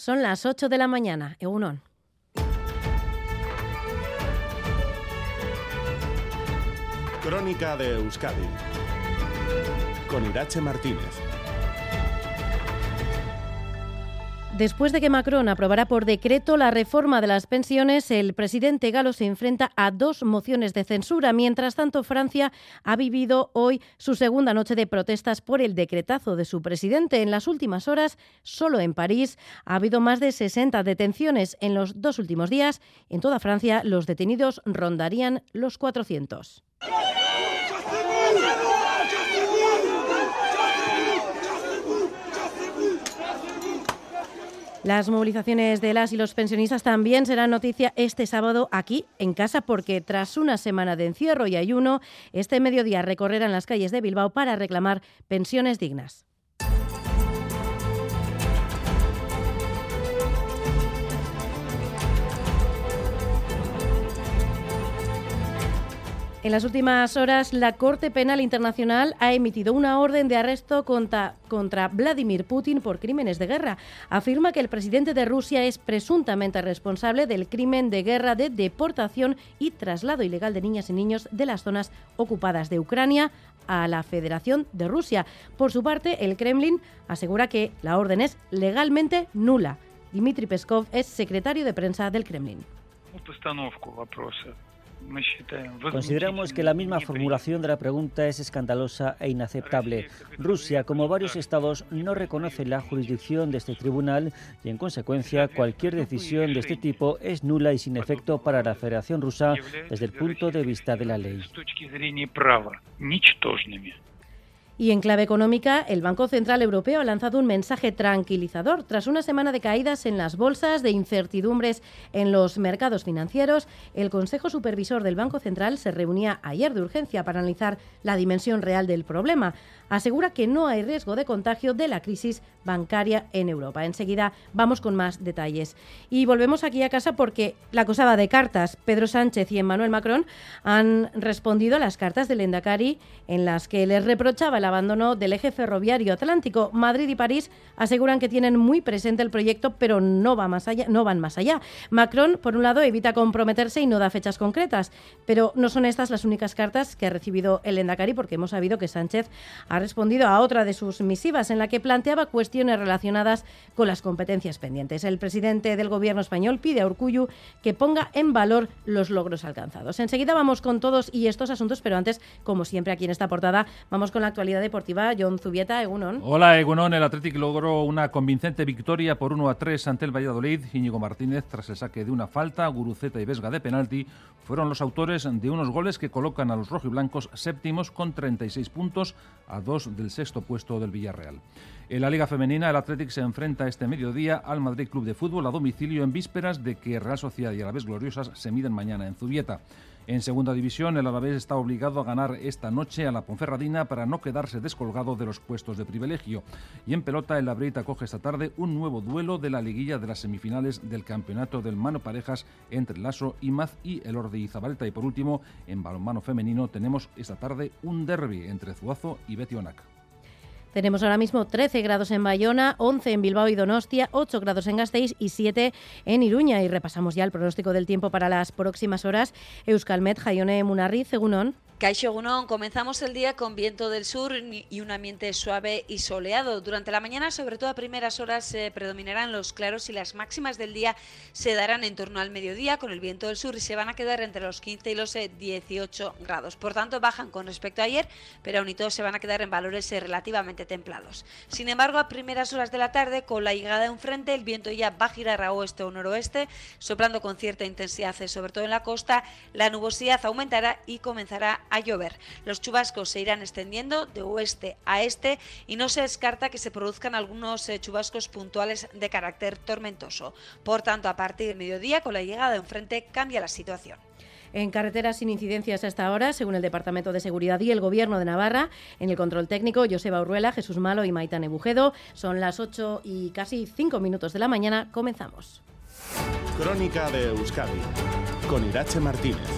Son las 8 de la mañana. Egunon. Crónica de Euskadi con Irache Martínez. Después de que Macron aprobara por decreto la reforma de las pensiones, el presidente galo se enfrenta a dos mociones de censura. Mientras tanto, Francia ha vivido hoy su segunda noche de protestas por el decretazo de su presidente. En las últimas horas, solo en París, ha habido más de 60 detenciones. En los dos últimos días, en toda Francia, los detenidos rondarían los 400. Las movilizaciones de las y los pensionistas también serán noticia este sábado aquí en casa porque tras una semana de encierro y ayuno, este mediodía recorrerán las calles de Bilbao para reclamar pensiones dignas. En las últimas horas, la Corte Penal Internacional ha emitido una orden de arresto contra, contra, Vladimir Putin por crímenes de guerra. Afirma que el presidente de Rusia es presuntamente responsable del crimen de guerra de deportación y traslado ilegal de niñas y niños de las zonas ocupadas de Ucrania a la Federación de Rusia. Por su parte, el Kremlin asegura que la orden es legalmente nula. Dmitry Peskov es secretario de prensa del Kremlin. Consideramos que la misma formulación de la pregunta es escandalosa e inaceptable. Rusia, como varios estados, no reconoce la jurisdicción de este tribunal y, en consecuencia, cualquier decisión de este tipo es nula y sin efecto para la Federación Rusa desde el punto de vista de la ley. Y en clave económica, el Banco Central Europeo ha lanzado un mensaje tranquilizador. Tras una semana de caídas en las bolsas, de incertidumbres en los mercados financieros, el Consejo Supervisor del Banco Central se reunía ayer de urgencia para analizar la dimensión real del problema. Asegura que no hay riesgo de contagio de la crisis bancaria en Europa. Enseguida vamos con más detalles. Y volvemos aquí a casa porque la cosa va de cartas. Pedro Sánchez y Emmanuel Macron han respondido a las cartas del Endacari en las que les reprochaba la abandono del eje ferroviario atlántico. Madrid y París aseguran que tienen muy presente el proyecto, pero no, va más allá, no van más allá. Macron, por un lado, evita comprometerse y no da fechas concretas, pero no son estas las únicas cartas que ha recibido el Endacari, porque hemos sabido que Sánchez ha respondido a otra de sus misivas en la que planteaba cuestiones relacionadas con las competencias pendientes. El presidente del gobierno español pide a Urcuyu que ponga en valor los logros alcanzados. Enseguida vamos con todos y estos asuntos, pero antes, como siempre aquí en esta portada, vamos con la actualidad deportiva. John Zubieta, Egunon. Hola, Egunon. El Athletic logró una convincente victoria por 1 a 3 ante el Valladolid. Íñigo Martínez, tras el saque de una falta, Guruceta y Vesga de penalti, fueron los autores de unos goles que colocan a los rojiblancos séptimos con 36 puntos a dos del sexto puesto del Villarreal. En la Liga Femenina, el Athletic se enfrenta este mediodía al Madrid Club de Fútbol a domicilio en vísperas de que Real Sociedad y Alavés Gloriosas se miden mañana en Zubieta. En segunda división, el Alavés está obligado a ganar esta noche a la Ponferradina para no quedarse descolgado de los puestos de privilegio. Y en pelota, el Labrit acoge esta tarde un nuevo duelo de la liguilla de las semifinales del campeonato del mano parejas entre Lasso, Imaz y el Orde y Zabaleta. Y por último, en balonmano femenino tenemos esta tarde un derby entre Zuazo y Betionac. Tenemos ahora mismo 13 grados en Bayona, 11 en Bilbao y Donostia, 8 grados en Gasteiz y 7 en Iruña. Y repasamos ya el pronóstico del tiempo para las próximas horas. Euskalmet, Jaione Munarri, Segunón. Caixo Gunón, comenzamos el día con viento del sur y un ambiente suave y soleado. Durante la mañana, sobre todo a primeras horas, predominarán los claros y las máximas del día se darán en torno al mediodía con el viento del sur y se van a quedar entre los 15 y los 18 eh, grados. Por tanto, bajan con respecto a ayer, pero aún y todo se van a quedar en valores eh, relativamente templados. Sin embargo, a primeras horas de la tarde, con la llegada de un frente, el viento ya va a girar a oeste o noroeste, soplando con cierta intensidad, eh, sobre todo en la costa. La nubosidad aumentará y comenzará a llover. Los chubascos se irán extendiendo de oeste a este y no se descarta que se produzcan algunos eh, chubascos puntuales de carácter tormentoso. Por tanto, a partir del mediodía, con la llegada de un frente, cambia la situación. En carreteras sin incidencias hasta ahora, según el Departamento de Seguridad y el Gobierno de Navarra, en el control técnico, Joseba Urruela, Jesús Malo y Maitane Bujedo. Son las 8 y casi 5 minutos de la mañana. Comenzamos. Crónica de Euskadi con Irache Martínez.